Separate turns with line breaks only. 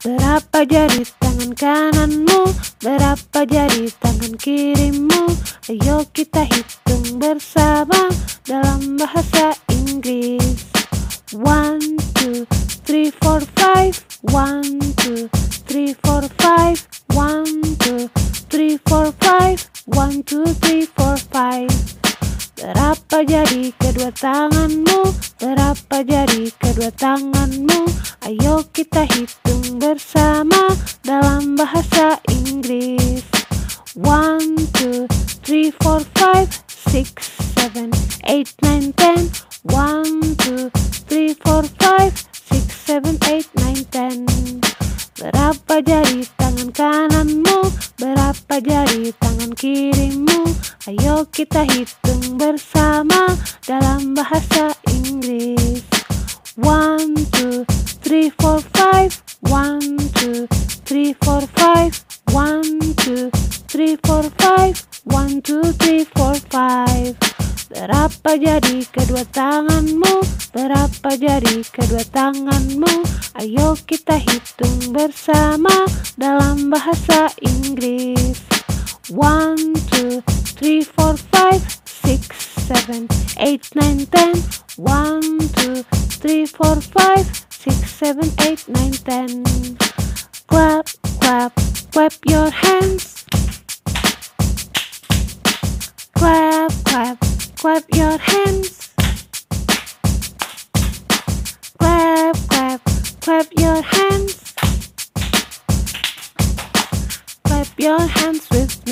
Berapa jari tangan kananmu? Berapa jari tangan kirimu? Ayo kita hitung bersama dalam bahasa Inggris. One, two, three, four, five. One, two, three, four, five. One, two, three, four, five. One, two, three, four, five. Berapa jari kedua tanganmu? Berapa jari kedua tanganmu? Ayo kita hitung bersama dalam bahasa Inggris. One, two, three, four, five, six, seven, eight, nine, ten. One, two, three, four, five, six, seven, eight, nine, ten. Berapa jari tangan kananmu? Berapa jari tangan kirimu? Ayo kita hitung bersama dalam bahasa One, two, three, four, five. One, two, three, four, five. One, two, three, four, five. Berapa jari kedua tanganmu? Berapa jari kedua tanganmu? Ayo kita hitung bersama dalam bahasa Inggris. One, two, three, four, five, six, seven, eight, nine, ten. One, two, three, four, five, seven, eight, nine, ten. Clap, clap, clap your hands. Clap, clap, clap your hands. Clap, clap, clap your hands. Clap your hands with